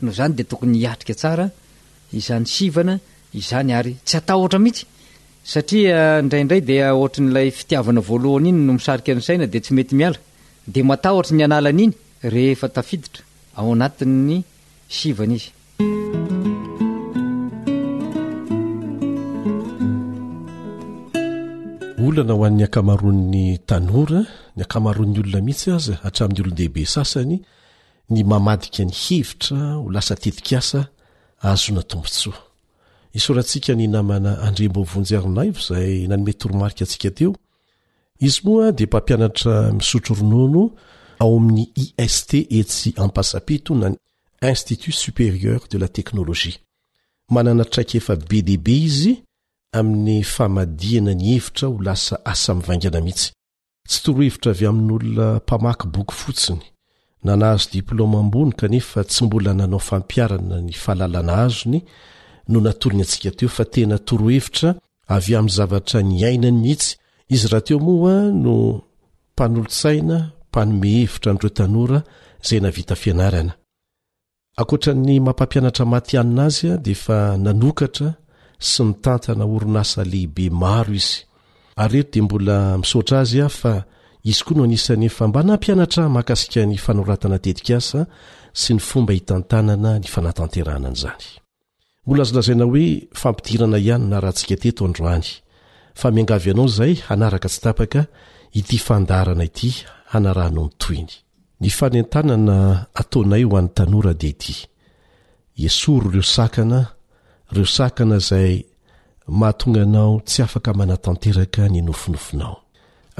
noho izany dia tokony hiatrika tsara izany sivana izany ary tsy hatahotra mihitsy satria indraindray dia ohatrin'ilay fitiavana voalohany iny no misarika ny saina dia tsy mety miala dia matahotra ny hanala an'iny rehefa tafiditra ao anatin'ny sivana izy. Olana ho an'ny ankamaroan'ny tanora, ny ankamaroan'ny olona mihitsy aza, hatramin'ny olon-dehibe sasany, ny mamadika ny hevitra ho lasa tetikasa ahazoana tombontsoa. Isaorantsika ny namana Andriamboavonjy Arnaivo izay nanome toromarika antsika teo. Izy moa dia mpampianatra misotro ronono ao amin'ny IST etsy Ampasapito na ny Institut Supérieur de la Technologie. Manana traikefa be dia be izy amin'ny famadihana ny hevitra ho lasa asa mivaingana mihitsy. Tsy torohevitra avy amin'olona mpamaky boky fotsiny. Na nahazo diplaoma ambony kanefa tsy mbola nanao fampiharana ny fahalalana azony no natolony antsika teo fa tena torohevitra avy amin'ny zavatra niainany mihitsy izy rahateo moa no mpanolotsaina mpanome hevitra an'ireo tanora izay navita fianarana ankoatra ny mampampianatra matianina azy a dia efa nanokatra sy mitantana orinasa lehibe maro izy ary reto dia mbola misaotra azy aho fa izy koa no anisany efa mba nampianatra ahy mahakasika ny fanoratana tetikasa sy ny fomba hitantanana ny fanatanterahana an'izany Ho lazalazaina hoe fampidirana ihany ny narantsika teto androany, fa miangavy anao izay hanaraka tsy tapaka ity fandaharana ity hanarahanao ny tohiny. Ny fanentanana ataonay ho an'ny tanora dia ity, Esory ireo sakana, ireo sakana izay mahatonga anao tsy afaka manatanteraka ny nofinofinao.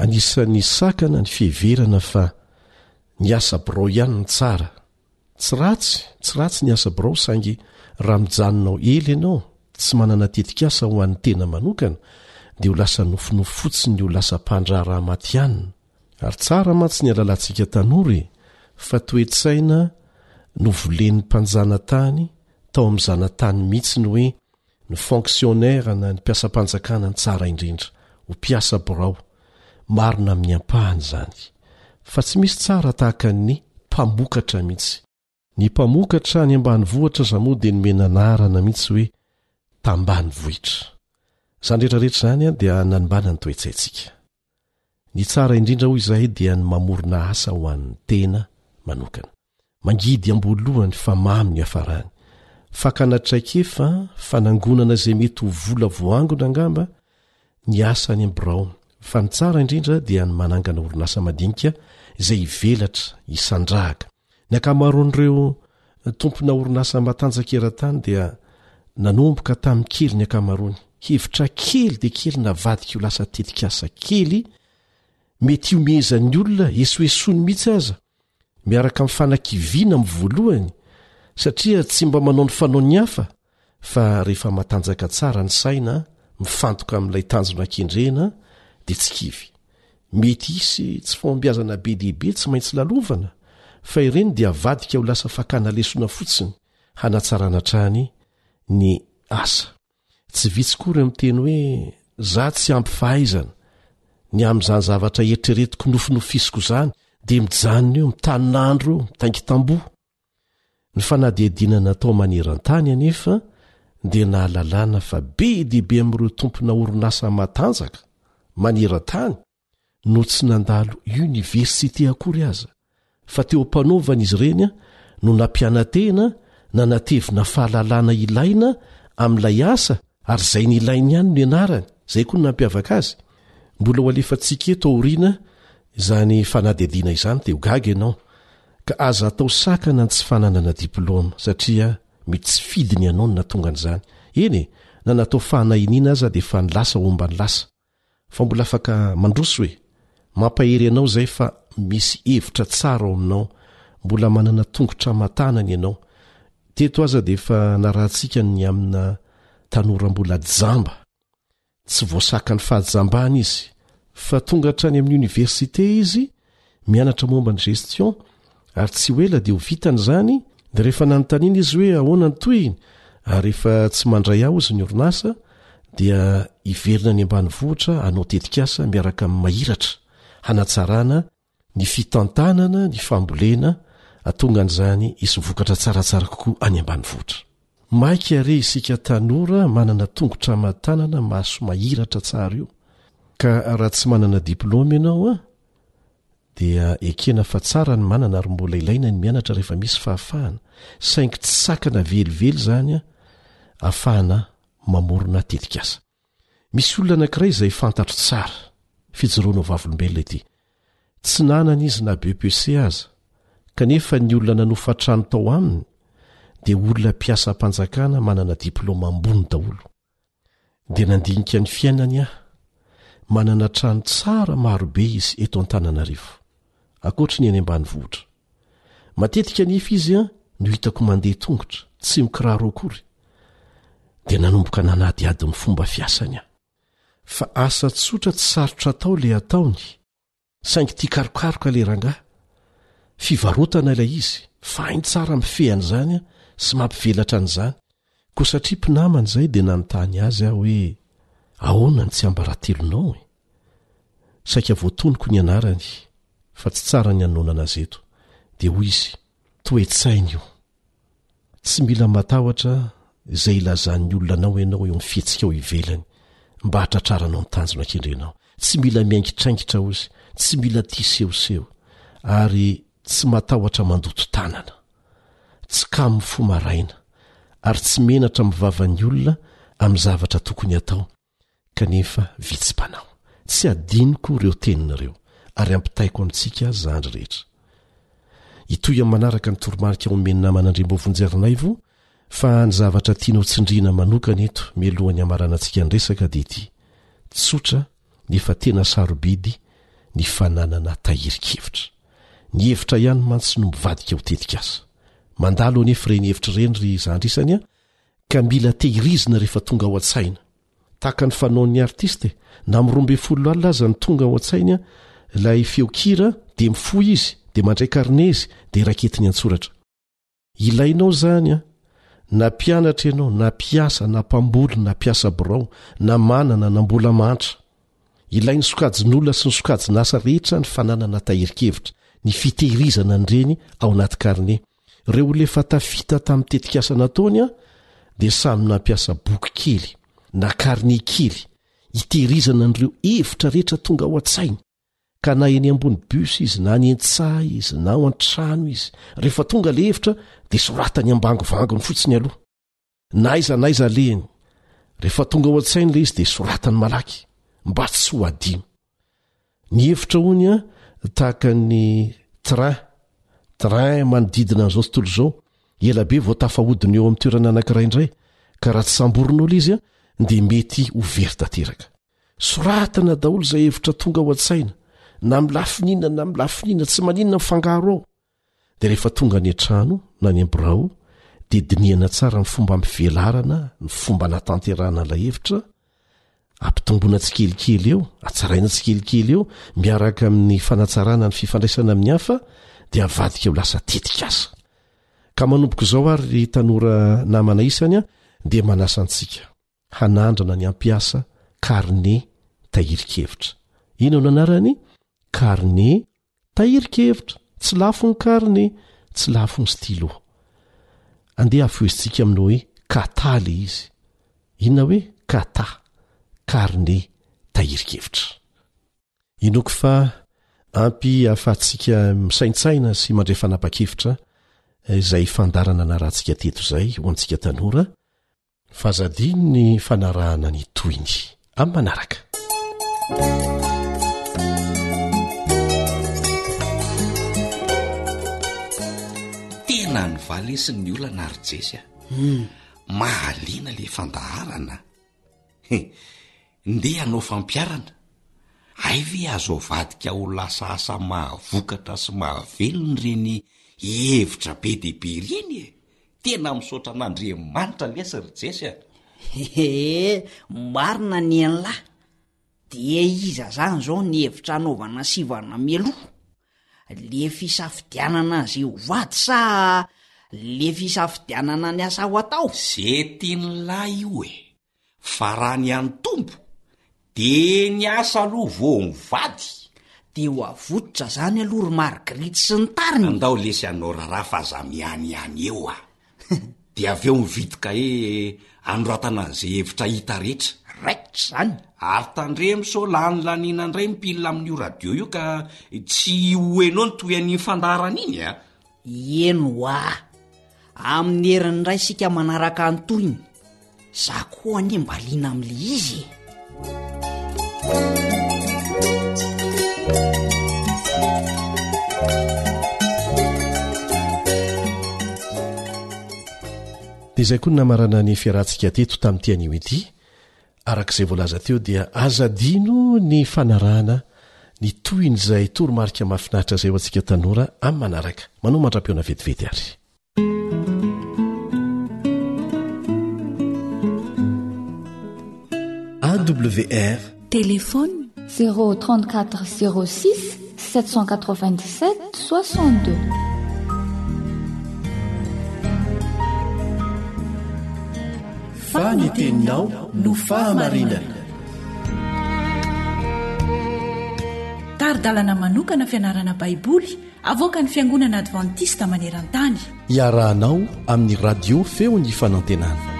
Anisan'ny sakana ny fiheverana fa ny asa birao ihany no tsara, Tsy ratsy, tsy ratsy ny asa birao saingy raha mijanona ao ela ianao tsy manana tetikasa ho an'ny tena manokana dia ho lasa nofinofy fotsiny ho lasa mpandraharaha matihanina ary tsara mantsy ny alalatsika tanora e fa toe-tsaina novolen'ny mpanjanatany tao amin'ny zanatany mitsiny hoe ny fonctionnaire na ny mpiasam-panjakana ny tsara indrindra ho mpiasa birao, marina amin'ny ampahany izany, fa tsy misy tsara tahaka ny mpamokatra mihitsy. Ny mpamokatra any ambanivohitra aza moa dia nomena anarana mihitsy hoe tambanivohitra. Izany rehetra rehetra izany dia nanimbana ny toe-tsaintsika. Ny tsara indrindra hoy izahay dia ny mamorona asa ho an'ny tena manokana. Mangidy am-boalohany fa mamy ny hafarany. Fakana traikefa, fanangonana izay mety ho vola voaangona angamba ny asa any amin'ny birao fa ny tsara indrindra dia ny manangana orinasa madinika izay hivelatra, hisandrahaka. Ny ankamaroan'ireo tompona orinasa matanjaka eran-tany dia nanomboka tamin'ny kely ny ankamaroany. Hevitra kely dia kely navadika ho lasa tetikasa kely, mety hihomehezan'ny olona, esoesoany mihitsy aza, miaraka amin'ny fanakiviana amin'ny voalohany, satria tsy mba manao ny fanaon'ny hafa, fa rehefa matanjaka tsara ny saina mifantoka amin'ilay tanjona kendrena dia tsy kivy. Mety hisy tsy fahombiazana be dia be tsy maintsy lalovana, fa ireny dia avadika ho lasa fakana lesona fotsiny hanatsarana hatrany ny asa. Tsy vitsy koa ireo miteny hoe, Izaho tsy ampy fahaizana. Ny amin'izany zavatra eritreretiko nofinofisiko izany, dia mijanona eo, mitanina andro eo, mitaingin-tamboho. Ny fanadihadiana natao maneran-tany anefa dia nahalalana fa be dia be amin'ireo tompona orinasa matanjaka maneran-tany no tsy nandalo oniversite akory aza, fa teo am-panaovana izy ireny no nampiana-tena nanatevina fahalalana ilaina amin'ilay asa ary izay nilainy ihany no ianarany, izay koa no nampiavaka azy. Mbola ho alefantsika eto aoriana izany fanadihadiana izany dia ho gaga ianao Ka aza atao sakana ny tsy fananana diploma satria mety tsy fidiny ianao no nahatonga an'izany. Eny e, na natao fahanahiniana aza dia efa ny lasa homba ny lasa. Fa mbola afaka mandroso e! Mampahery anao izay fa misy hevitra tsara ao aminao, mbola manana tongotra aman-tanana ianao. Teto aza dia efa narahantsika ny amina tanora mbola jamba. Tsy voasakan'ny fahajambana izy fa tonga hatrany amin'ny oniversite izy mianatra momba ny gestion ary tsy ho ela dia ho vitany izany dia rehefa nanontaniana izy hoe ahoana ny tohiny ary rehefa tsy mandray aho izy ny orinasa dia hiverina any ambanivohitra hanao tetikasa miaraka amin'ny mahiratra hanatsarana ny fitantanana ny fambolena atonga an'izany hisy vokatra tsaratsara kokoa any ambanivohitra. Maika re isika tanora manana tongotra aman-tanana maso mahiratra tsara io ka raha tsy manana diplaoma ianao an, dia ekena fa tsara ny manana ary mbola ilaina ny mianatra rehefa misy fahafahana saingy tsy sakana velively izany an, afahana mamorona tetikasa. Misy olona anankiray izay fantatro tsara, fijoroana ho vavolombelona ity. Tsy nanana izy na BEPC aza, kanefa ny olona nanofa trano tao aminy dia olona mpiasam-panjakana manana diplaoma ambony daholo. Dia nandinika ny fiainany aho. Manana trano tsara maro be izy eto Antananarivo, ankoatry ny eny ambanivohitra. Matetika anefa izy no hitako mandeha tongotra, tsy mikiraro akory. Dia nanomboka nanadihady ny fomba fiasany aho. Fa asa tsotra tsy sarotra atao ilay ataony, saingy tia karokaroka ilay rangahy. Fivarotana ilay izy, fa hainy tsara mifehy an'izany sy mampivelatra an'izany, Koa satria mpinamana izay dia nanontany azy aho hoe, Ahoana ny tsiambaratelonao e? Saika voatonoko ny anarany fa tsy tsara ny anononana azy eto. Dia hoy izy, Toe-tsaina io. Tsy mila matahotra izay ilazan'ny olona anao ianao eo amin'ny fihetsikao ivelany mba hahatratraranao ny tanjona kendrenao. Tsy mila miaingitraingitra, hoy izy, tsy mila tia sehoseho, ary Tsy matahotra mandoto tanana, tsy kamo fo maraina, ary tsy menatra amin'ny vavan'ny olona amin'ny zavatra tokony hatao, kanefa vitsy mpanao. Tsy hadinoko ireo teninareo, ary ampitaiko amintsika azy zandry rehetra. Hitohy amin'ny manaraka ny toromarika omen'ny namana Andriamboavonjerinaivo, fa ny zavatra tianao tsindriana manokana eto mialohan'ny hamaranantsika ny resaka dia ity, tsotra nefa tena sarobidy ny fananana tahirin-kevitra. Ny hevitra ihany mantsy no mivadika ho tetikasa. Mandalo anefa ireny hevitra ireny ry zandrisany a, ka mila tehirizina rehefa tonga ao an-tsaina. Tahaka ny fanaon'ny artista e, na amin'ny roa ambin'ny folo alina aza ny tonga ao an-tsainy ilay feon-kira dia mifoha izy, dia mandray karnezy dia raketiny an-tsoratra. Ilainao izany an! Na mpianatra ianao, na mpiasa, na mpamboly, na mpiasa birao, na manana, na mbola mahantra. Ilain'ny sokajin'olona sy ny sokajin'asa rehetra ny fananana tahirin-kevitra, ny fitehirizana an'ireny ao anaty karine. Ireo olona efa tafita tamin'ny tetikasa nataony an, dia samy nampiasa boky kely, na karine kely, hitehirizana an'ireo hevitra rehetra tonga ao an-tsainy. ka na eny ambony bus izy na any entsaha izy na ao an-trano izy rehefa tonga le hevitra dia soratany ambangovangony fotsiny aloha na aiza na aiza alehany rehefa tonga ao an-tsainy le izy dia soratany malaky mba tsy ho adino ny hevitra ony a tahaka ny train train manodidina an'izao tontolo izao ela be vao tafahodiny eo amin'ny toerana anankiray indray ka raha tsy samborinao le izy a dia mety ho very tanteraka Soratana daholo izay hevitra tonga ao an-tsaina, na amin'ny lafiny inona na amin'ny lafiny inona, tsy maninona mifangaro ao. Dia rehefa tonga any an-trano na any am-birao dia dinihana tsara ny fomba ampivelarana, ny fomba anatanterahana ilay hevitra, ampitomboina tsikelikely eo, atsaraina tsikelikely eo, miaraka amin'ny fanatsarana ny fifandraisana amin'ny hafa, dia avadika ho lasa tetikasa. Ka manomboka izao ary ry tanora namana isany dia manasa antsika. hanandrana ny hampiasa karne tahirin-kevitra. Inona no anarany? Karne tahirin-kevitra, tsy lafo ny karne, tsy lafo ny stylo. Andeha hafohezintsika amin'ny hoe kata ilay izy. Inona hoe kata? Karne tahirin-kevitra. Inoako fa ampy ahafahantsika misaintsaina sy mandray fanapa-kevitra izay fandaharana narahantsika teto izay ho antsika tanora Fa zadino ny fanarahana ny tohiny. Amin'ny manaraka. Tena ny valesin'ny olana ry Jesy a. Hmm. Mahaliana le fandaharana. Ndeha hanao fampiarana. Hay ve azo avadika ho lasa asa mahavokatra sy mahavelona ireny hevitra be dia be ireny e? Tena misaotra an'Andriamanitra lesy ry Jesy a! Ee, marina ny an'la! Dia iza zany izao ny hevitra anaovana sivana mialoha? Le fisafidianana izay ho vady sa le fisafidianana ny asa ho atao? Ze tian'la io e! Fa raha ny an'ny Tompo, dia ny asa aloha vao mivady. Dia ho avototra zany aloha ry Margrit sy ny tariny. Andao lesy hanao raharaha fa za miany ihany eo a! Dia avy eo mividy kahie anoratana an'izay hevitra hita rehetra. Raikitra izany! Ary tandremo sao lanilanina indray ny pile amin'io radio io ka tsy ho henoy ny tohin'iny fandaharana iny a! Ieny hoa! Amin'ny herin'ny Ray isika manaraka ny tohiny. Za koa anie mba liana amin'le izy e! Dia izay koa ny namarana ny fiarahantsika teto tamin'ity anio ity. Araka izay voalaza teo dia aza adino ny fanarahana ny tohin'izay toromarika mahafinaritra izay ho antsika tanora amin'ny manaraka. Manao mandra-pihaona vetivety ary. AWR. Téléphone 034 06 797 62. Fa ny teninao no fahamarinana. Tari-dalana manokana fianarana Baiboly avoakan'ny Fiangonana Advantista maneran-tany. Iarahanao amin'ny radio feo ny fanantenana.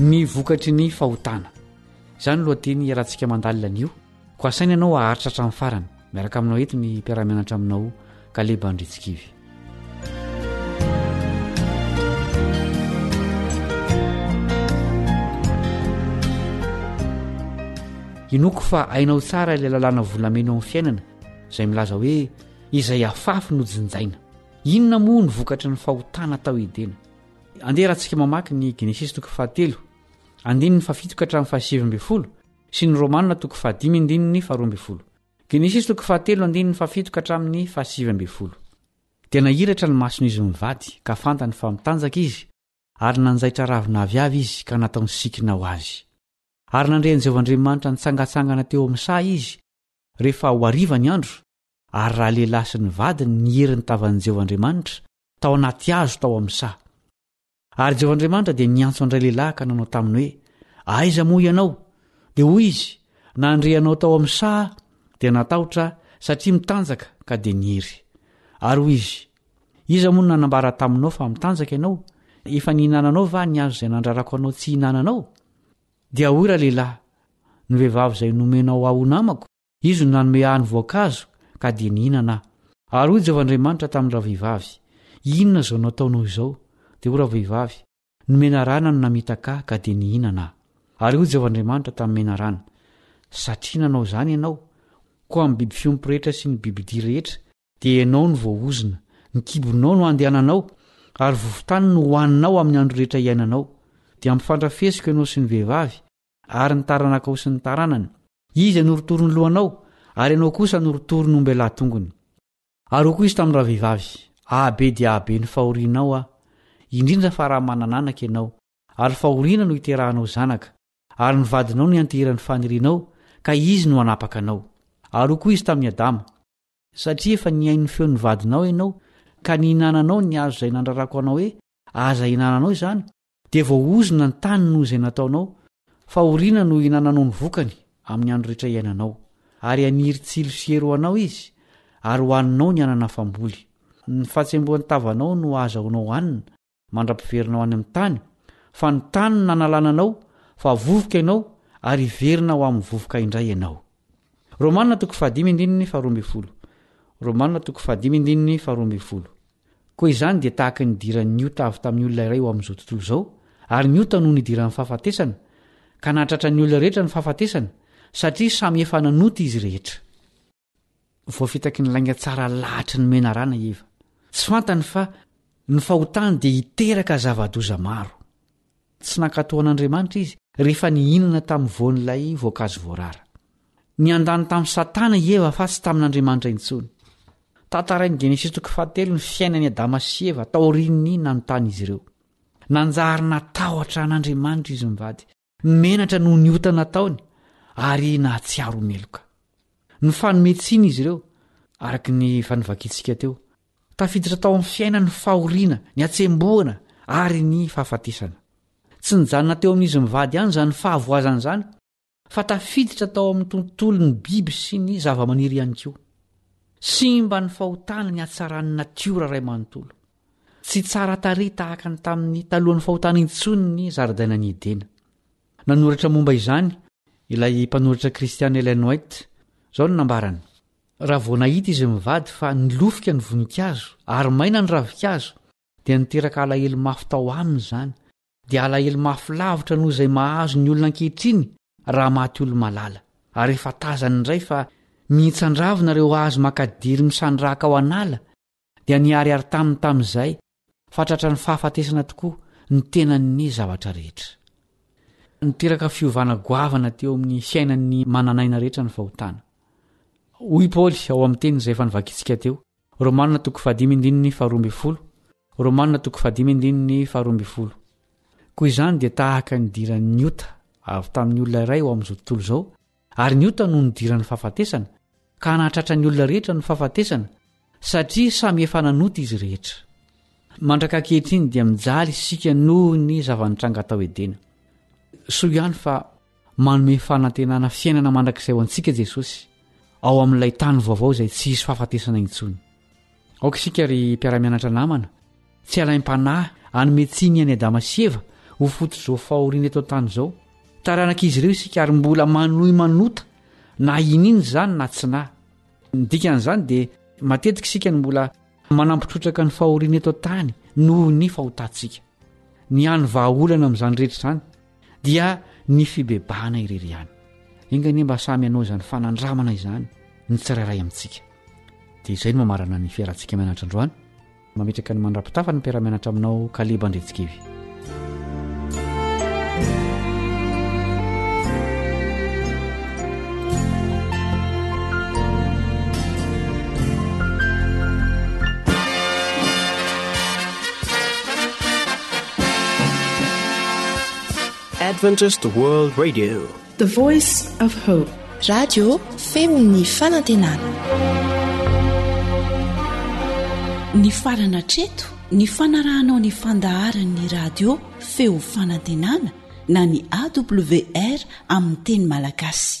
Ny vokatry ny fahotana. Izany lohateny iarahantsika mandalina anio. Koa asaina ianao haharitra hatramin'ny farany. Miaraka aminao eto ny mpiara-mianatra aminao, Kaleba Andritsikivy. Inoako fa hainao tsara ilay lalàna volamena ao amin'ny fiainana izay milaza hoe izay afafy no jinjaina. Inona moa ny vokatry ny fahotana tao Edena? Andeha raha tsika mamaky ny Genesisy toko fahatelo, andininy fahafito ka hatramin'ny fahasivy ambin'ny folo, sy ny Romana toko fahadimy andininy faharoa ambin'ny folo, Genesisy toko fahatelo andininy fahafito ka hatramin'ny fahasivy ambin'ny folo. Dia nahiratra ny mason'izy mivady ka fantany fa mitanjaka izy, ary nanjaitra ravina avy avy izy ka nataony sikina ho azy. Ary nandre an'i Jehovah Andriamanitra nitsangantsangana teo amin'ny saha izy, rehefa ho hariva ny andro, ary ralehilahy sy ny vadiny niery ny tavan'i Jehovah Andriamanitra tao anaty hazo tao amin'ny saha. Ary Jehovah Andriamanitra dia niantso an-dray lehilahy ka nanao taminy hoe, Aiza moa ianao? Dia hoy izy, Nandre anao tao amin'ny saha aho, dia natahotra aho, satria mitanjaka ka dia niery. Ary hoy izy, Iza moa no nanambara taminao fa mitanjaka ianao? Efa nihinananao va ny hazo izay nandrarako anao tsy hihinananao? Dia hoy ralehilahy, Ny vehivavy izay nomenao aho ho namako, Izy no nanome ahy ny voankazo, ka dia nihinana aho. Ary hoy Jehovah Andriamanitra tamin'ny ravehivavy, Inona izao no ataonao izao? Dia hoy ravehivavy, Ny menarana no namitaka ahy, ka dia nihinana aho. Ary hoy Jehovah Andriamanitra tamin'ny menarana, Satria nanao izany ianao, koa amin'ny biby fiompy rehetra sy ny bibidia rehetra, dia ianao no voaozona, ny kibonao no andehananao, ary vovon-tany no hohaninao amin'ny andro rehetra iainanao. Dia ampifandrafesiko ianao sy ny vehivavy, Ary ny taranakao sy ny taranany. Iza no ritory ny lohanao? Ary ianao kosa no ritory ny ombelahy-tongony. Ary hoy koa izy tamin'ny ravehivavy, Ahy be dia ahy be ny fahorianao aho, indrindra fa raha manana anaka ianao, ary fahoriana no hiterahanao zanaka, ary ny vadinao no ianteheran'ny fanirianao, ka izy no hanapaka anao. Ary hoy koa izy tamin'i Adama, Satria efa nihaino ny feon'ny vadinao ianao, ka nihinananao ny hazo izay nandrarako anao hoe aza ihinananao izany, Dia voaozona ny tany noho izay nataonao, fahoriana no ihinananao ny vokany amin'ny andro rehetra iainanao, ary haniry tsilo sy hery ho anao izy, ary hohaninao ny anana famboly. Ny fahatsembohan'ny tavanao no hahazahoanao hanina, mandra-piverinao any amin'ny tany, fa ny tany no nanalana anao, fa vovoka ianao, ary hiverina ho amin'ny vovoka indray ianao. Koa izany dia tahaka ny nidiran'ny ota avy tamin'ny olona iray ho amin'izao tontolo izao, ary ny ota no nidiran'ny fahafatesana, ka nahatratra ny olona rehetra ny fahafatesana, satria samy efa nanota izy rehetra. Voafitaky ny lainga tsara lahatry ny menarana i Eva. Tsy fantany fa ny fahotany dia hiteraka zava-doza maro. Tsy nankatò an'Andriamanitra izy rehefa nihinana tamin'ny voan'ilay voankazo voarara. Niandany tamin'i Satana i Eva fa tsy tamin'Andriamanitra intsony. Tantarain'ny Genesisy toko fahatelo ny fiainan'i Adama sy Eva taorian'ny nanontan'izy ireo. Nanjary natahotra an'Andriamanitra izy mivady, nimenatra noho ny ota nataony, ary nahatsiaro meloka. Nifanome tsiny izy ireo, araka ny efa novakintsika teo, Tafiditra tao amin'ny fiainany ny fahoriana, ny hatsembohana ary ny fahafatesana. Tsy nijanona teo amin'izy mivady ihany izany fahavoazana izany fa tafiditra tao amin'ny tontolon'ny biby sy ny zavamaniry ihany koa. Simba ny fahotana ny hatsaran'ny natiora iray manontolo. Tsy tsara tarehy tahaka ny tamin'ny talohan'ny fahotana intsony ny zaridainan'i Edena. Nanoratra momba izany ilay mpanoratra kristiana Ellen White, izao no nambarany, Raha vao nahita izy mivady fa nilofika ny voninkazo ary maina ny ravinkazo, dia niteraka alahelo mafy tao aminy izany, dia alahelo mafy lavitra noho izay mahazo ny olona ankehitriny raha maty olo-malala, ary efa tazany indray fa mihintsandravina ireo hazo makadiry misandrahaka ao an'ala dia niharihary taminy tamin'izay fa tratran'ny fahafatesana tokoa ny tenan'ny zavatra rehetra. Niteraka fiovana goavana teo amin'ny fiainan'ny manan'aina rehetra ny fahotana. Hoy i Paoly ao amin'ny teniny izay efa novakintsika teo, Romanina toko fahadimy andininy faharoa ambin'ny folo, Romanina toko fahadimy andininy faharoa ambin'ny folo. Koa izany dia tahaka ny diran'ny ota avy tamin'ny olona iray ao amin'izao tontolo izao, ary ny ota no nidiran'ny fahafatesana ka hanatratra ny olona rehetra ny fahafatesana satria samy efa nanota izy rehetra mandraka ankehitriny dia mijaly isika noho ny zava-nitranga tao edena soa ihany fa manome fanantenana fiainana mandrakizay ho antsika jesosy ao amin'ilay tany vaovao izay tsy hisy fahafatesana intsony aoka isika ry mpiaramianatra namana Tsy alaim-panahy hanome tsiny an'i Adama sy Eva ho fototr'izao fahoriana eto an-tany izao. Taranak'izy ireo isika ary mbola manohy manota na iniana izany na tsy na. Ny dikan'izany dia matetika isika no mbola manampy trotraka ny fahoriana eto an-tany noho ny fahotantsika. Ny hany vahaolana amin'izany rehetra izany, dia ny fibebahana irery ihany enga anie mba samy hanao izany fanandramana izany ny tsirairay amintsika dia izay no mamarana ny fiarantsika mianatra androany mametraka ny mandrapitafa ny mpiaramianatra aminao kaleba andretsikivy Adventist World Radio, the voice of hope. Radio femin'ny fanantenana. Ny farana treto ny fanarahanao ny fandaharan'ny radio feo fanantenana na ny awr amin'ny teny malagasy